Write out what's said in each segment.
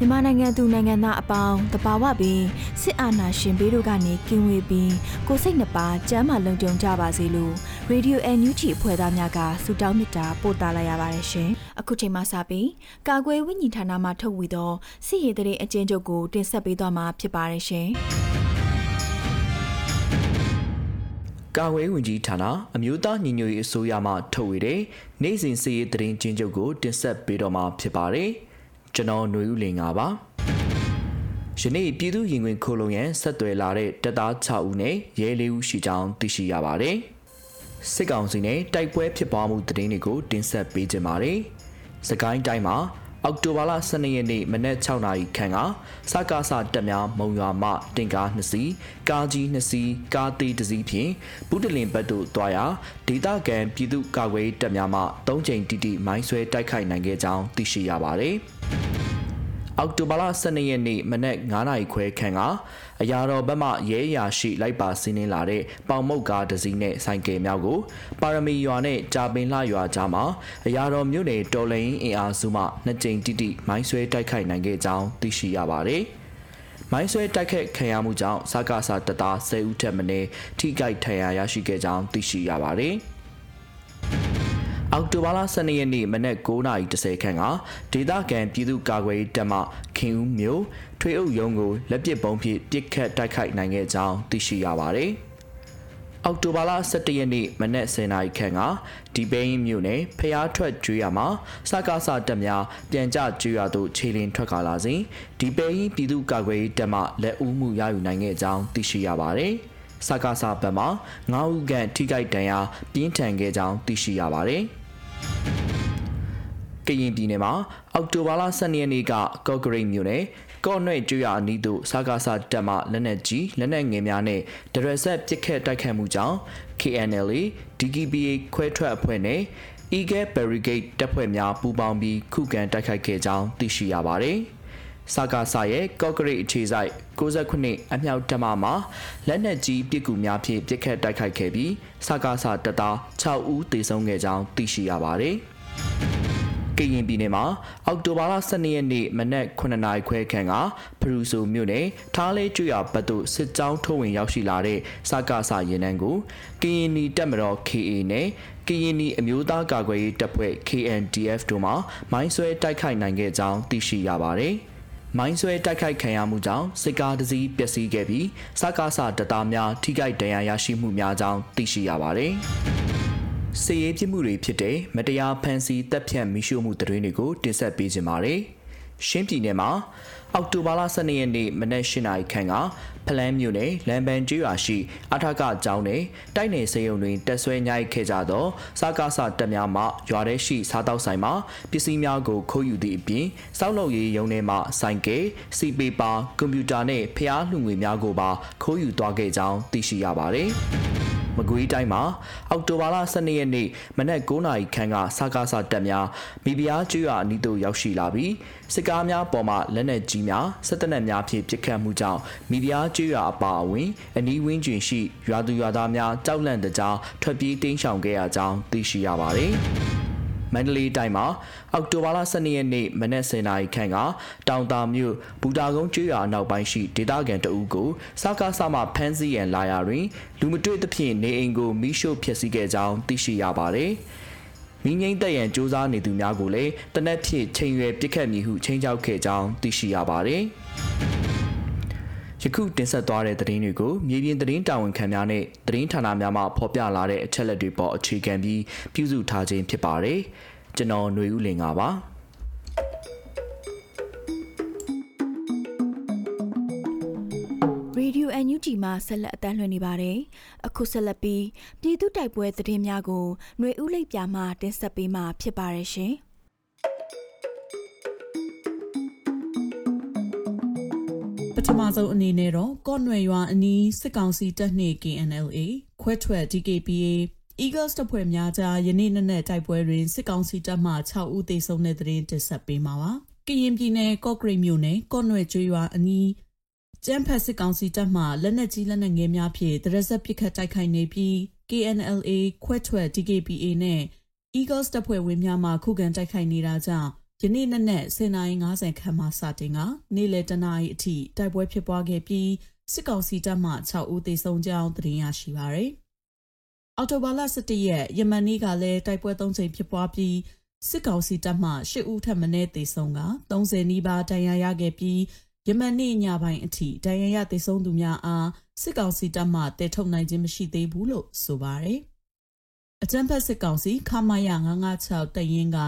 မြန်မာနိုင်ငံသူနိုင်ငံသားအပေါင်းတဘာဝပြီးစစ်အာဏာရှင်ဘေးတို့ကနေကင်းဝေးပြီးကိုယ်စိတ်နှပါကျမ်းမာလုံခြုံကြပါစေလို့ Radio NUG အဖွဲ့သားများကဆုတောင်းမေတ္တာပို့သလာရပါတယ်ရှင်။အခုချိန်မှစပြီးကာကွယ်ဝိညာဉ်ဌာနမှထုတ်ဝေသောစစ်ရေးတရေအကျဉ်းချုပ်ကိုတင်ဆက်ပေးသွားမှာဖြစ်ပါတယ်ရှင်။ကာဝေးဝင်ကြီးဌာနအမျိုးသားညီညွတ်ရေးအစိုးရမှထုတ်ဝေတဲ့နိုင်စဉ်စီရေးသတင်းချင်းချုပ်ကိုတင်ဆက်ပေးတော့မှာဖြစ်ပါတယ် ကျွန်တော်ຫນွေဦးလင်ပါပါယနေ့ပြည်သူရင်ခွင်ခိုးလုံရန်ဆက်သွယ်လာတဲ့တပ်သား6ဦးနဲ့ရဲ4ဦးရှိကြောင်းသိရှိရပါတယ်စစ်ကောင်စီနဲ့တိုက်ပွဲဖြစ်ပွားမှုသတင်းတွေကိုတင်ဆက်ပေးကြပါမယ်စကိုင်းတိုင်းမှာ အောက်တိုဘာလ12ရက်နေ့မနက်6နာရီခန့်ကစကားစတက်များမုံရွာမှတင်ကား2စီးကားကြီး2စီးကားသေးတစ်စီးဖြင့်ဘုဒ္ဓလင်ဘက်သို့တွားရာဒေသခံပြည်သူ့ကာကွယ်ရေးတပ်များမှ3ချိန်တိတိမိုင်းဆွဲတိုက်ခိုက်နိုင်ခဲ့ကြောင်းသိရှိရပါတယ်။ အောက်တိုဘာလ12ရက်နေ့မနက်9:00နာရီခွဲခန့်ကအရာတော်ဘက်မှရဲအရာရှိလိုက်ပါစီးနှင်းလာတဲ့ပေါင်မုတ်ကားတစ်စီးနဲ့ဆိုင်ကယ်များကိုပါရမီရွာနဲ့ကြာပင်လှရွာကြားမှာအရာတော်မြို့နယ်တော်လိန်အင်အားစုမှနှစ်ကြိမ်တိတိမိုင်းဆွဲတိုက်ခိုက်နိုင်ခဲ့ကြောင်းသိရှိရပါတယ်။မိုင်းဆွဲတိုက်ခတ်ခံရမှုကြောင့်စကားစာတပ်သား10ဦးထက်မနည်းထိခိုက်ဒဏ်ရာရရှိခဲ့ကြောင်းသိရှိရပါတယ်။ အောက်တိုဘာလ12ရက်နေ့မနက်9:30ခန်းကဒေသခံပြည်သူ့ကာကွယ်ရေးတပ်မှခင်ဦးမြို့ထွေအုပ်ရုံးကိုလက်ပစ်ပုံးဖြင့်ပစ်ခတ်တိုက်ခိုက်နိုင်ခဲ့ကြောင်းသိရှိရပါတယ်။အောက်တိုဘာလ17ရက်နေ့မနက်10:00နာရီခန့်ကဒီပိန်းမြို့နယ်ဖျားထွက်ကျွေးရမှာစကားစတက်များပြန်ကြကျွေးရသို့ခြေလင်းထွက်ကာလာစဉ်ဒီပိန်းပြည်သူ့ကာကွယ်ရေးတပ်မှလက်ဦးမှုရယူနိုင်ခဲ့ကြောင်းသိရှိရပါတယ်။စကားစဘက်မှာ9ဦးခန့်ထိခိုက်ဒဏ်ရာပြင်းထန်ခဲ့ကြောင်းသိရှိရပါတယ်။ ကရင်ပြည်နယ်မှာအောက်တိုဘာလ12ရက်နေ့ကကော့ဂရိတ်မြို့နယ်ကော့နွဲ့ကျွရအနီးသို့စကားစတက်မှလက်နက်ကြီးလက်နက်ငယ်များနဲ့ဒရဆက်ပစ်ခတ်တိုက်ခတ်မှုကြောင့် KNL DGBA ခွဲထွက်အဖွဲ့နဲ့ Eagle Barricade တပ်ဖွဲ့များပူးပေါင်းပြီးခုခံတိုက်ခိုက်ခဲ့ကြောင်းသိရှိရပါတယ်။ စကားဆရဲ့ကော့ဂရိတ်အခြေစိုက်69အမြောက်တပ်မမှာလက်နက်ကြီးပစ်ကူများဖြင့်ပစ်ခတ်တိုက်ခိုက်ခဲ့ပြီးစကားဆတပ်သား6ဦးသေဆုံးခဲ့ကြောင်းသိရှိရပါတယ်။ကရင်ပြည်နယ်မှာအောက်တိုဘာလ12ရက်နေ့မနက်9နာရီခွဲခန့်ကဖရူဆိုမြို့နယ်ထားလေးကျွရဘတ်သို့စစ်ကြောင်းထုတ်ဝင်ရောက်ရှိလာတဲ့စကားဆရင်နှန်းကိုကရင်နီတပ်မတော် KA နဲ့ကရင်နီအမျိုးသားကာကွယ်ရေးတပ်ဖွဲ့ KNDF တို့မှမိုင်းဆွဲတိုက်ခိုက်နိုင်ခဲ့ကြောင်းသိရှိရပါတယ်။ မိုင်းဆွဲတိုက်ခိုက်ခံရမှုကြောင့်စစ်ကားတစ်စီးပျက်စီးခဲ့ပြီးစကားဆတပ်သားများထိခိုက်ဒဏ်ရာရရှိမှုများကြောင်းသိရှိရပါတယ်။စီရေးပြစ်မှုတွေဖြစ်တဲ့မတရားဖန်ဆီးတပ်ဖြတ်မိရှုမှုသတင်းတွေကိုတင်ဆက်ပေးကြပါမယ်။ရှင်းပြည်နယ်မှာ အောက်တိုဘာလ12ရက်နေ့မနက်၈နာရီခန့်ကဖလန်းမြို့နယ်လမ်ပန်ကျွာရှိအထကကျောင်းနယ်တိုက်နယ်စေယုံတွင်တက်ဆွဲညှိုက်ခဲ့ကြသောစကားဆတပ်များမှရွာထဲရှိစားတောက်ဆိုင်မှပစ္စည်းများကိုခိုးယူသည့်အပြင်စောက်လုပ်ရေးရုံးထဲမှဆိုင်ကယ်စီပေပါကွန်ပျူတာနှင့်ဖျားလှူငွေများကိုပါခိုးယူသွားခဲ့ကြောင်းသိရှိရပါသည်။ မကွေးတိုင်းမှာအောက်တိုဘာလ12ရက်နေ့မနက်9:00နာရီခန့်ကစကားစတက်များမိဖုရားကျွော်အနီးသို့ရောက်ရှိလာပြီးစစ်ကားများပေါ်မှလက်နက်ကြီးများစစ်တပ်နက်များဖြင့်ပစ်ခတ်မှုကြောင့်မိဖုရားကျွော်အပါအဝင်အနီးဝန်းကျင်ရှိရွာသူရွာသားများကြောက်လန့်တကြားထွက်ပြေးတိမ်းရှောင်ခဲ့ရကြောင်းသိရှိရပါတယ်။ မမန္တလေးတိုင်းမှာအောက်တိုဘာလ12ရက်နေ့မနက်10:00နာရီခန့်ကတောင်တာမြို့ဘူတာကုန်းကျွော်အနောက်ပိုင်းရှိဒေသခံတအူးကိုစကားဆမှဖမ်းဆီးရန်လာရာတွင်လူမတွေ့သဖြင့်နေအိမ်ကိုမိရှို့ဖျက်ဆီးခဲ့ကြောင်းသိရှိရပါတယ်။မိငိမ့်တက်ရန်စ조사နေသူများကိုလည်းတနက်ဖြစ်ချိန်ရွယ်ပစ်ခတ်မည်ဟုချိန်ချောက်ခဲ့ကြောင်းသိရှိရပါတယ်။ယ ခုတင်ဆက်သွားတဲ့သတင်းတွေကိုမြေပြင်သတင်းတာဝန်ခံများနဲ့သတင်းဌာနများမှဖော်ပြလာတဲ့အချက်လက်တွေပေါ်အခြေခံပြီးပြုစုထားခြင်းဖြစ်ပါတယ်။ကျွန်တော်ຫນွေဦးလင်ပါ။ရေဒီယို NUG မှာဆက်လက်အသံလွှင့်နေပါတယ်။အခုဆက်လက်ပြီးပြည်သူတိုက်ပွဲသတင်းများကိုຫນွေဦးလိပ်ပြမှတင်ဆက်ပေးမှာဖြစ်ပါရဲ့ရှင်။ ပထမဆုံးအနေနဲ့တော့ကော့နွယ်ရွာအနီးစစ်ကောင်စီတပ်နှင့် KNLA ခွဲထွက် DKPA Eagles တပ်ဖွဲ့များကြားယနေ့နေ့နဲ့တိုက်ပွဲတွင်စစ်ကောင်စီတပ်မှ6ဦးသေဆုံးတဲ့တဲ့ရင်တင်ဆက်ပေးမှာပါ။ကရင်ပြည်နယ်ကော့ဂရိတ်မြို့နယ်ကော့နွယ်ကျွရွာအနီးကျန်းဖတ်စစ်ကောင်စီတပ်မှလက်နက်ကြီးလက်နက်ငယ်များဖြင့်တရက်ဆက်ပစ်ခတ်တိုက်ခိုက်နေပြီး KNLA ခွဲထွက် DKPA နဲ့ Eagles တပ်ဖွဲ့ဝင်များမှခုခံတိုက်ခိုက်နေတာကြောင့် ယနေ့နက်နက်10:50ခန့်မှစတင်ကနေ့လယ်တနာရီအထိတိုက်ပွဲဖြစ်ပွားခဲ့ပြီးစစ်ကောင်စီတပ်မှ6ဦးသေဆုံးကြောင်းသတင်းရရှိပါရယ်။အော်တိုဘာလ17ရက်ယမန်နေ့ကလည်းတိုက်ပွဲ3ချိန်ဖြစ်ပွားပြီးစစ်ကောင်စီတပ်မှ10ဦးထပ်မံသေဆုံးက30နီးပါးတန်ရာရခဲ့ပြီးယမန်နေ့ညပိုင်းအထိတန်ရာရသေဆုံးသူများအားစစ်ကောင်စီတပ်မှတည်ထုတ်နိုင်ခြင်းမရှိသေးဘူးလို့ဆိုပါရယ်။အကြံဖက်စစ်ကောင်စီခမာယ956တရင်က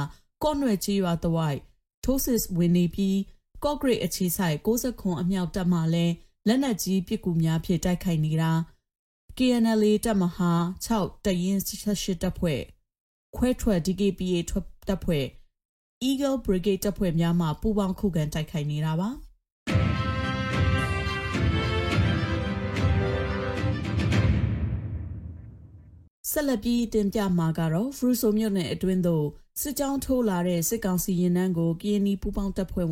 ကော့နွယ်ကြီးရွာတဝိုက်ထိုးစစ်ဝင်နေပြီးကော့ဂရိတ်အခြေဆိုင်60ခွန်အမြောက်တပ်မှလည်းလက်နက်ကြီးပစ်ကူများဖြင့်တိုက်ခိုက်နေတာ KNL တပ်မဟာ6တရင်18တပ်ဖွဲ့ခွဲထွက် DKPA ထွက်တပ်ဖွဲ့ Eagle Brigade တပ်ဖွဲ့များမှပူးပေါင်းခုခံတိုက်ခိုက်နေတာပါဆက်လက်ပြီးတင်ပြမှာကတော့ဖရူဆိုမြို့နယ်အတွင်းသို့ စစ်ကြောင်းထိုးလာတဲ့စစ်ကောင်စီရင်နှန်းကိုကရင်နီပူပေါင်းတပ်ဖွဲ့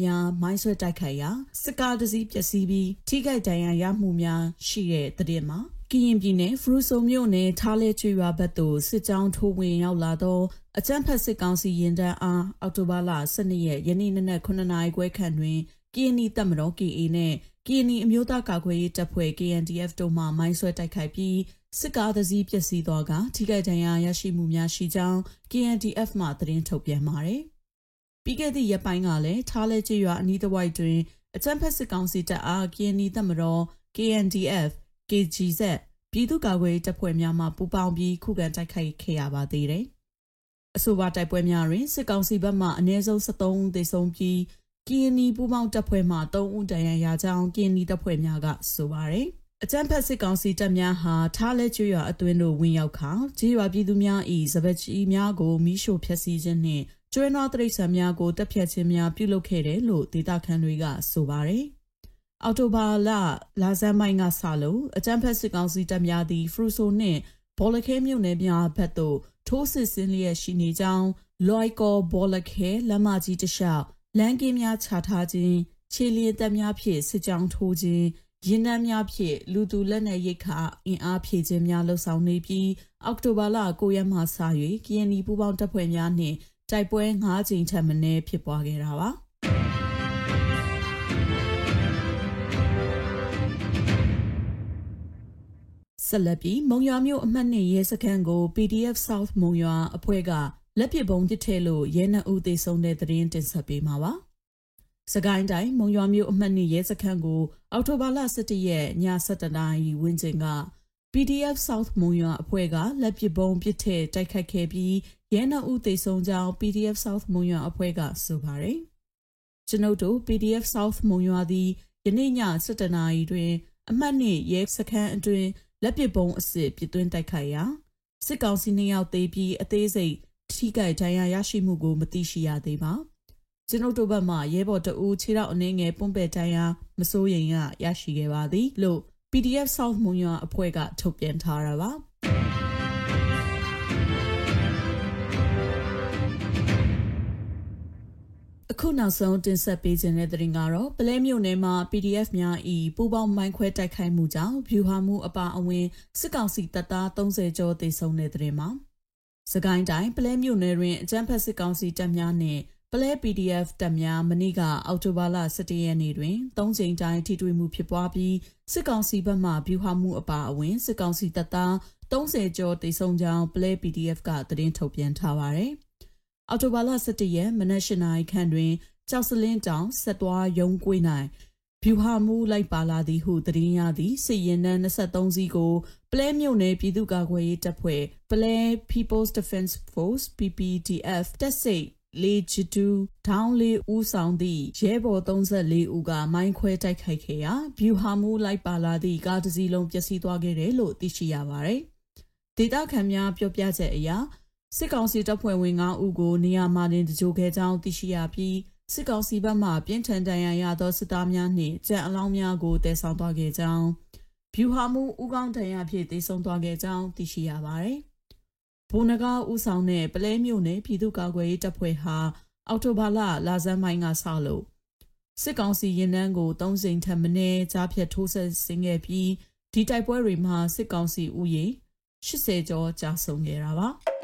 များမိုင်းဆွဲတိုက်ခိုက်ရာစစ်ကားတစည်းပျက်စီးပြီးထိခိုက်ဒဏ်ရာရမှုများရှိတဲ့တဲ့မှာကရင်ပြည်နယ်ဖရူဆိုမြို့နယ်ထားလဲကျွော်ဘက်သို့စစ်ကြောင်းထိုးဝင်ရောက်လာသောအကြမ်းဖက်စစ်ကောင်စီရင်တန်းအားအောက်တိုဘာလ12ရက်ယနေ့နနက်9နာရီခွဲခန့်တွင်ကရင်နီတပ်မတော် KA နဲ့ ကရင်နီအမျိုးသားကာကွယ်ရေးတပ်ဖွဲ့ KNDF တို့မှမိုင်းဆွဲတိုက်ခိုက်ပြီးစစ်ကားသစည်းပျက်စီးသွားကထိခိုက်ဒဏ်ရာရရှိမှုများရှိကြောင်း KNDF မှသတင်းထုတ်ပြန်ပါတယ်။ပြီးခဲ့သည့်ရက်ပိုင်းကလည်းထားလဲကျွော်အနီးတစ်ဝိုက်တွင်အကြမ်းဖက်စစ်ကောင်စီတပ်အား KND တပ်မတော် KNDF KGZ ပြည်သူ့ကာကွယ်ရေးတပ်ဖွဲ့များမှပူးပေါင်းပြီးခုခံတိုက်ခိုက်ခဲ့ရပါသေးတယ်။အဆိုပါတိုက်ပွဲများတွင်စစ်ကောင်စီဘက်မှအနည်းဆုံး73ဦးသေဆုံးပြီး ကင်းနီပူးပေါင်းတပ်ဖွဲ့မှ3ဦးတန်ရန်ရာကြောင်းကင်းနီတပ်ဖွဲ့များကဆိုပါတယ်။အကြမ်းဖက်စစ်ကောင်စီတပ်များဟာထားလဲကျွော်အတွင်းတို့ဝင်ရောက်ခါကြေးရွာပြည်သူများ၏စပက်ကြီးများကိုမိရှို့ဖျက်ဆီးခြင်းနှင့်ကျွဲနွားတရိษံများကိုတပ်ဖြတ်ခြင်းများပြုလုပ်ခဲ့တယ်လို့ဒေတာခန်တွေကဆိုပါတယ်။အော်တိုဘာလလာဇန်မိုင်းကစလို့အကြမ်းဖက်စစ်ကောင်စီတပ်များသည်ဖရူဆိုနှင့်ဘောလခဲမြို့နယ်များဘက်သို့ထိုးစစ်ဆင်လျက်ရှိနေကြောင်းလွိုက်ကောဘောလခဲလမ်းမကြီးတလျှောက် လမ်းကင်းများခြာထားခြင်းခြေလျင်တပ်များဖြင့်စစ်ကြောင်းထိုးခြင်းရင်နှန်းများဖြင့်လူသူလက်နက်ရိတ်ခါအင်အားဖြည့်ခြင်းများလှုပ်ဆောင်နေပြီးအောက်တိုဘာလ9ရက်မှစ၍ကရင်နီပူးပေါင်းတပ်ဖွဲ့များနှင့်တိုက်ပွဲ9ကြိမ်ထက်မနည်းဖြစ်ပွားခဲ့တာပါဆက်လက်ပြီးမုံရွာမြို့အမှတ်နှစ်ရဲစခန်းကို PDF South မုံရွာအဖွဲ့က လက်ပစ်ပုံးတစ်ထဲလို့ရဲနှအုပ်သိဆုံးတဲ့သတင်းတင်ဆက်ပေးမှာပါ။စကိုင်းတိုင်းမုံရွာမြို့အမှတ်နှစ်ရဲစခန်းကို အောက်တိုဘာလ17ရက်ည7:00နာရီဝန်းကျင်က PDF South မုံရွာအဖွဲ့ကလက်ပစ်ပုံးပစ်ထည့်တိုက်ခတ်ခဲ့ပြီးရဲနှဦးသေဆုံးကြောင်း PDF South မုံရွာအဖွဲ့ကဆိုပါတယ်။ကျွန်ုပ်တို့ PDF South မုံရွာသည်ယနေ့ည7:00နာရီတွင် အမှတ်နှစ်ရဲစခန်းအတွင်းလက်ပစ်ပုံးအစစ်ပစ်သွင်းတိုက်ခိုက်ရာစစ်ကောင်စီနှစ်ယောက်သေပြီးအသေးစိတ် ထိခိုက်ဒဏ်ရာရရှိမှုကိုမသိရှိရသေးပါ။ကျွန်ုပ်တို့ဘက်မှရဲဘော်တအူးခြေထောက်အနေငယ်ပွန့်ပယ်တိုင်းရာမစိုးရင်ကရရှိခဲ့ပါသည်လို့ PDF South မွန်ရွာအဖွဲ့ကထုတ်ပြန်ထားတာပါအခုနောက်ဆုံးတင်ဆက်ပေးခြင်းတဲ့တင်ကတော့ပလဲမြို့နယ်မှာ PDF များဤပူပေါင်းမိုင်းခွဲတိုက်ခိုက်မှုကြောင့်ဗျူဟာမှုအပါအဝင်စစ်ကောင်စီတပ်သား30ကျော်သေဆုံးတဲ့တဲ့မှာ စကိုင်းတိုင်းပလဲမြို့နယ်တွင်အကြမ်းဖက်စစ်ကောင်စီတပ်များနှင့်ပလဲ PDF တပ်များမနေ့ကအောက်တိုဘာလ17ရက်နေ့တွင်၃ချိန်တိုင်းထိတွေ့မှုဖြစ်ပွားပြီးစစ်ကောင်စီဘက်မှဗျူဟာမှုအပါအဝင်စစ်ကောင်စီတပ်သား30ကျော်တိစုံကြောင်းပလဲ PDF ကသတင်းထုတ်ပြန်ထားပါသည်။အောက်တိုဘာလ17ရက်မနက်၈နာရီခန့်တွင်ကြောက်စလင်းတောင်ဆက်သွားရုံးကွေး၌ ဗျူဟာမှုလိုက်ပါလာသည်ဟုသတင်းရသည်စစ်ရင်နှန်း23စီးကိုပလဲမြို့နယ်ပြည်သူ့ကာကွယ်ရေးတပ်ဖွဲ့ပလဲ People's Defense Force PPDF တပ်စိတ်လေချတူဒေါင်းလေးဦးဆောင်သည့်ရဲဘော်34ဦးကမိုင်းခွဲတိုက်ခိုက်ခဲ့ရာဗျူဟာမှုလိုက်ပါလာသည့်ကားတစ်စီးလုံးပျက်စီးသွားခဲ့တယ်လို့သိရှိရပါတယ်။ဒေတာခန်များပြောပြချက်အရစစ်ကောင်စီတပ်ဖွဲ့ဝင်9ဦးကိုနေရာမှာတင်တကြိုခဲ့ကြောင်းသိရှိရပြီး စစ်ကောင်စီဘက်မှပြင်းထန်ဒဏ်ရာရသောစစ်သားများနှင့်ကြံအလောင်းများကိုတည်ဆောင်သွားခဲ့ကြောင်းဗျူဟာမှုဥကောင်းဒဏ်ရာဖြင့်တည်ဆုံသွားခဲ့ကြောင်းသိရှိရပါတယ်။ဘုံနဂါဦးဆောင်တဲ့ပလဲမြို့နယ်ပြည်သူ့ကာကွယ်ရေးတပ်ဖွဲ့ဟာအောက်တိုဘာလလာဇန်မိုင်းကစလို့စစ်ကောင်စီရင်နှန်းကို၃စိန်ထပ်မင်းကြားဖြတ်ထိုးဆက်ဆင်းခဲ့ပြီးဒီတိုက်ပွဲတွေမှာစစ်ကောင်စီဥယျာဉ်80ကျော်ကြာဆုံးခဲ့တာပါ။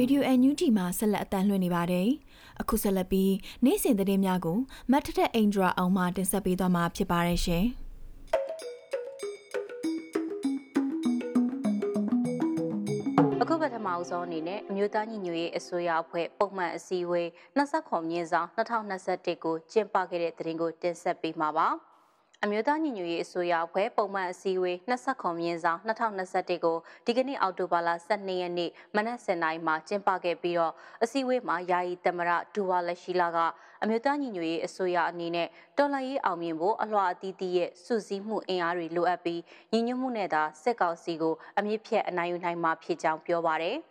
Radio NUG မှာဆက်လက်အတန်းလွှင့်နေပါတယ်။အခုဆက်လက်ပြီးနေ့စဉ်သတင်းများကိုမတ်ထထအင်ဒရာအောင်မှတင်ဆက်ပေးသွားမှာဖြစ်ပါတယ်ရှင်။အခုပထမအဆုံးအနေနဲ့အမျိုးသားညီညွတ်ရေးအစိုးရအဖွဲ့ပုံမှန်အစည်းအဝေး29မြင်းဆောင်2021ကိုကျင်းပခဲ့တဲ့သတင်းကိုတင်ဆက်ပေးမှာပါ။ အမျိုးသားညီညွတ်ရေးအစိုးရအဖွဲ့ပုံမှန်အစည်းအဝေး29မြင်းဆောင်2021ကိုဒီကနေ့အောက်တိုဘာလ12ရက်နေ့မနက်7:00နာရီမှာကျင်းပခဲ့ပြီးတော့အစည်းအဝေးမှာယာယီသမရဒူဝါလက်ရှိလာကအမျိုးသားညီညွတ်ရေးအစိုးရအနေနဲ့တော်လှန်ရေးအောင်မြင်ဖို့အလွှာအသီးသီးရဲ့စုစည်းမှုအင်အားတွေလိုအပ်ပြီးညီညွတ်မှုနဲ့သာစစ်ကောင်စီကိုအမြင့်ဖြတ်အနိုင်ယူနိုင်မှာဖြစ်ကြောင်းပြောပါရယ်။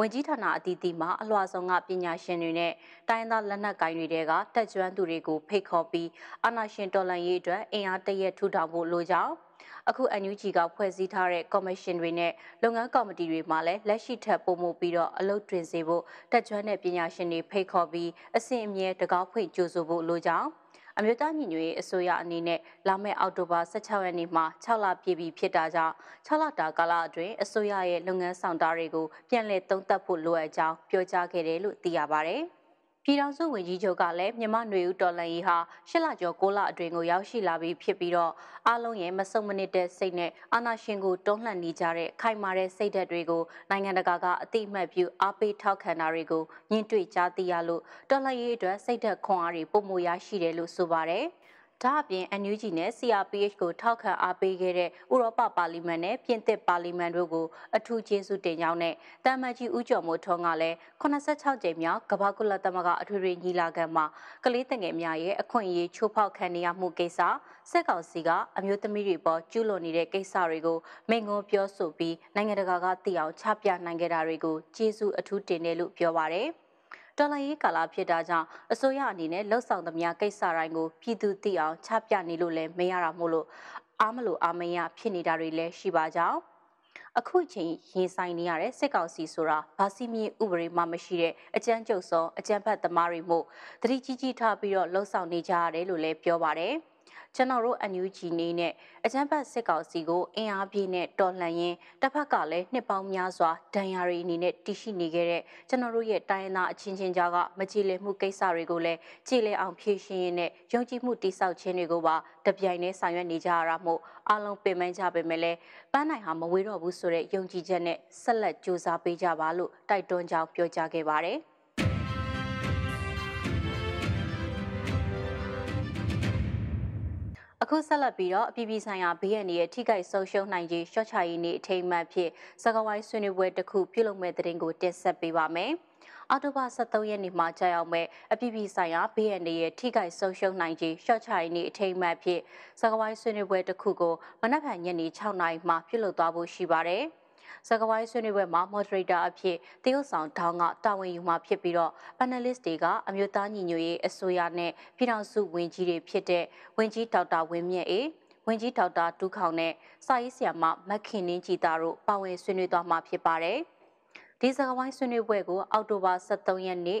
ဝင်ကြီးဌာနအသီးသီးမှအလွှာဆုံးကပညာရှင်တွေနဲ့တိုင်းသားလက်နက်ကိုင်တွေကတက်ကြွသူတွေကိုဖိတ်ခေါ်ပြီးအာဏာရှင်တော်လှန်ရေးအတွက်အင်အားတရက်ထူထောင်ဖို့လိုကြောင်းအခု NUG ကဖွဲ့စည်းထားတဲ့ကော်မရှင်တွေနဲ့လုပ်ငန်းကော်မတီတွေမှာလည်းလက်ရှိထပ်ပုံမှုပြီးတော့အလုပ်တွင်စေဖို့တက်ကြွတဲ့ပညာရှင်တွေဖိတ်ခေါ်ပြီးအစဉ်အမြဲတကောက်ဖွင့်ကြိုးဆိုဖို့လိုကြောင်း အမျိုးသားညီညွတ်ရေးအစိုးရအနေနဲ့လာမယ့်အောက်တိုဘာ16ရက်နေ့မှာ6လပြည့်ပြီဖြစ်တာကြောင့်6လတာကာလအတွင်းအစိုးရရဲ့လုပ်ငန်းဆောင်တာတွေကိုပြန်လည်သုံးသပ်ဖို့လိုအပ်ကြောင်းပြောကြားခဲ့တယ်လို့သိရပါဗျ။ ပြည်ထောင်စုဝန်ကြီးချုပ်ကလည်းမြမနွေဦးတော်လှန်ရေးဟာရှစ်လကျော်၉လအတွင်းကိုရောက်ရှိလာပြီးဖြစ်ပြီးတော့အားလုံးရဲ့မစုံမနစ်တဲ့စိတ်နဲ့အာဏာရှင်ကိုတွန်းလှန်နေကြတဲ့ခိုင်မာတဲ့စိတ်ဓာတ်တွေကိုနိုင်ငံတကာကအတိအမှတ်ပြုအားပေးထောက်ခံတာတွေကိုညှင့်တွေ့ကြားသိရလို့တော်လှန်ရေးအတွက်စိတ်ဓာတ်ခွန်အားတွေပုံမရရှိတယ်လို့ဆိုပါတယ်။ ဒါအပြင် NUG နဲ့ CRPH ကိုထောက်ခံအားပေးခဲ့တဲ့ဥရောပပါလီမန်နဲ့ပြင်သစ်ပါလီမန်တို့ကိုအထူးကျေးဇူးတင်ကြောင်းနဲ့တမန်ကြီးဦးကျော်မိုးထွန်းကလည်း86ကြိမ်မြောက်ကမ္ဘာကုလသမဂ္ဂအထွေထွေညီလာခံမှာကလေးတငယ်များရဲ့အခွင့်အရေးချိုးဖောက်ခံနေရမှုကိစ္စစက်ကောင်စီကအမျိုးသမီးတွေပေါ်ကျူးလွန်နေတဲ့ကိစ္စတွေကိုမိန့်ခွန်းပြောဆိုပြီးနိုင်ငံတကာကသိအောင်ချပြနိုင်ခဲ့တာတွေကိုကျေးဇူးအထူးတင်တယ်လို့ပြောပါရယ်။ တော်လှန်ရေးကာလဖြစ်တာကြောင့်အစိုးရအနေနဲ့လှုပ်ဆောင်သမျှကိစ္စတိုင်းကိုပြည်သူသိအောင်ချပြနေလို့လည်းမရတာမို့လို့အားမလို့အားမရဖြစ်နေတာတွေလည်းရှိပါကြောင်းအခုချိန်ရင်ဆိုင်နေရတဲ့စစ်ကောင်စီဆိုတာဗာစီမီဥပဒေမှမရှိတဲ့အကြမ်းကြုတ်ဆုံးအကြမ်းဖက်သမားတွေမို့တတိကြီးကြီးထားပြီးတော့လှုပ်ဆောင်နေကြရတယ်လို့လည်းပြောပါတယ်။ ကျွန်တော်တို့ NUG နေနဲ့အကြမ်းဖက်စစ်ကောင်စီကိုအင်အားပြည့်နဲ့တော်လှန်ရင်းတစ်ဖက်ကလည်းနှစ်ပေါင်းများစွာဒဏ်ရာတွေအနေနဲ့တည်ရှိနေခဲ့တဲ့ကျွန်တော်တို့ရဲ့တိုင်းသားအချင်းချင်းကြားကမကြည်လည်မှုကိစ္စတွေကိုလည်းကြည်လည်အောင်ဖြည့်ရှင်းရင်းနဲ့ယုံကြည်မှုတိစောက်ခြင်းတွေကိုပါတပြိုင်တည်းဆောင်ရွက်နေကြရတာမို့အားလုံးပင်ပန်းကြပေမဲ့လည်းပန်းနိုင်ဟာမဝေးတော့ဘူးဆိုတဲ့ယုံကြည်ချက်နဲ့ဆက်လက်ကြိုးစားပေးကြပါလို့တိုက်တွန်းကြောင်းပြောကြားခဲ့ပါတယ်။ အခုဆက်လက်ပြီးတော့အပြည်ပြည်ဆိုင်ရာဘေးရန်ရဲ့ထိခိုက်ဆုံးရှုံးနိုင်ခြင်းရှော့ချရေးနေ့အထိမ်းအမှတ်ဖြစ်စကဝိုင်းဆွေးနွေးပွဲတစ်ခုပြုလုပ်မဲ့တဲ့တင်ကိုတင်ဆက်ပေးပါမယ်။အော်တိုဘာ23ရက်နေ့မှာကြာရောက်မဲ့အပြည်ပြည်ဆိုင်ရာဘေးရန်ရဲ့ထိခိုက်ဆုံးရှုံးနိုင်ခြင်းရှော့ချရေးနေ့အထိမ်းအမှတ်ဖြစ်စကဝိုင်းဆွေးနွေးပွဲတစ်ခုကိုမနက်ဖြန်ညနေ6နာရီမှာပြုလုပ်သွားဖို့ရှိပါတယ်။ စကားဝိုင်းဆွေးနွေးပွဲမှာ moderator အဖြစ်တရုတ်ဆောင်ထောင်းကတာဝန်ယူမှာဖြစ်ပြီးတော့ panelist တွေကအမျိုးသားညီညွတ်ရေးအစိုးရနဲ့ပြည်ထောင်စုဝန်ကြီးတွေဖြစ်တဲ့ဝန်ကြီးဒေါက်တာဝင်းမြတ်အေးဝန်ကြီးဒေါက်တာဒုခောင်နဲ့စာရေးဆရာမမခင်နင်းကြည်တာတို့ပါဝင်ဆွေးနွေးသွားမှာဖြစ်ပါတယ်။ ဒီစကားဝိုင်းဆွေးနွေးပွဲကိုအောက်တိုဘာ23ရက်နေ့ည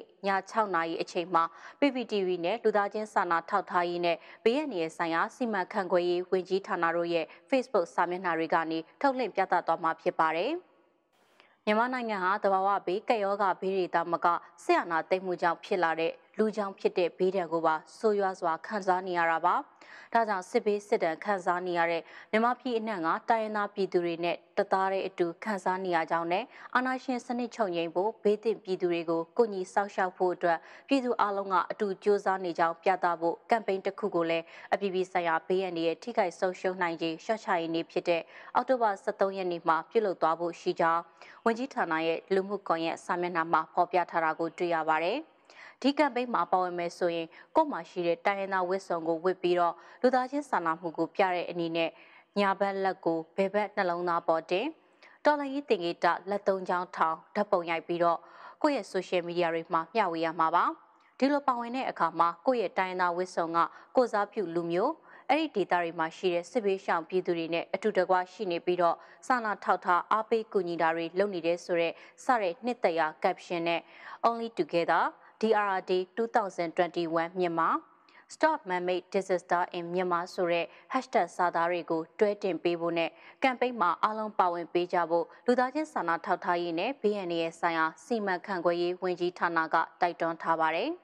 6နာရီအချိန်မှာ PPTV နဲ့လူသားချင်းစာနာထောက်ထားရေးနဲ့ဘေးရန်ရဲ့ဆိုင်ရာစီမံခန့်ခွဲရေးဝန်ကြီးဌာနတို့ရဲ့ Facebook စာမျက်နှာတွေကနေထုတ်လွှင့်ပြသသွားမှာဖြစ်ပါတယ်။မြန်မာနိုင်ငံဟာတဘာဝဘေးကက်ယောဂဘေးတွေတာမကဆရာနာသိမ့်မှုကြောင့်ဖြစ်လာတဲ့လူကြောင့်ဖြစ်တဲ့ဘေးဒဏ်ကိုပါဆိုးရွားစွာခံစားနေရတာပါ။ ဒါကြောင့်စစ်ဘေးစစ်တမ်းခံစားနေရတဲ့မြန်မာပြည်အနှံ့ကတိုင်းရင်းသားပြည်သူတွေနဲ့တသားတဲ့အတူခံစားနေရကြောင်းနဲ့အာဏာရှင်စနစ်ချုပ်ငြိမ်းဖို့ဘေးသင့်ပြည်သူတွေကိုကိုညီဆောက်ရှောက်ဖို့အတွက်ပြည်သူအလုံးကအတူကြိုးစားနေကြောင်းပြသဖို့ကမ်ပိန်းတစ်ခုကိုလည်းအပြည်ပြည်ဆိုင်ရာဘေးရန်ရဲ့ထိခိုက်ဆုံးရှုံးနိုင်ခြင်းရှော့ချရေးနေ့ဖြစ်တဲ့အောက်တိုဘာ23ရက်နေ့မှာပြုလုပ်သွားဖို့ရှိကြောင်းဝန်ကြီးဌာနရဲ့လူမှုကွန်ရက်စာမျက်နှာမှာဖော်ပြထားတာကိုတွေ့ရပါတယ်။ ဒီကမ်ပိန်းမှာပါဝင်မယ်ဆိုရင်ကို့မှာရှိတဲ့တိုင်းရင်းသားဝစ်စုံကိုဝစ်ပြီးတော့လူသားချင်းစာနာမှုကိုပြတဲ့အနေနဲ့ညာဘက်လက်ကိုဘယ်ဘက်နှလုံးသားပေါ်တင်တော်လိုင်းရေးတင်ဂီတလက်သုံးချောင်းထောင်ဓာတ်ပုံရိုက်ပြီးတော့ကိုယ့်ရဲ့ social media တွေမှာမျှဝေရမှာပါဒီလိုပါဝင်တဲ့အခါမှာကိုယ့်ရဲ့တိုင်းသားဝစ်စုံကကိုစားပြုလူမျိုးအဲ့ဒီဒေတာတွေမှာရှိတဲ့စစ်ဘေးရှောင်ပြည်သူတွေနဲ့အတူတကွရှိနေပြီးတော့စာနာထောက်ထားအားပေးကူညီတာတွေလုပ်နေတဲ့ဆိုတော့စတဲ့နှစ်တရာ caption နဲ့ only together DRD 2021မြန်မာ Stop Man-made Disaster in Myanmar ဆိုတဲ့ hashtag စာသားတွေကိုတွဲတင်ပေးဖို့နဲ့ကမ်ပိန်းမှာအားလုံးပါဝင်ပေးကြဖို့လူသားချင်းစာနာထောက်ထားရေးနဲ့ BNN ရဲ့ဆိုင်ရာစီမံခန့်ခွဲရေးဝန်ကြီးဌာနကတိုက်တွန်းထားပါတယ်။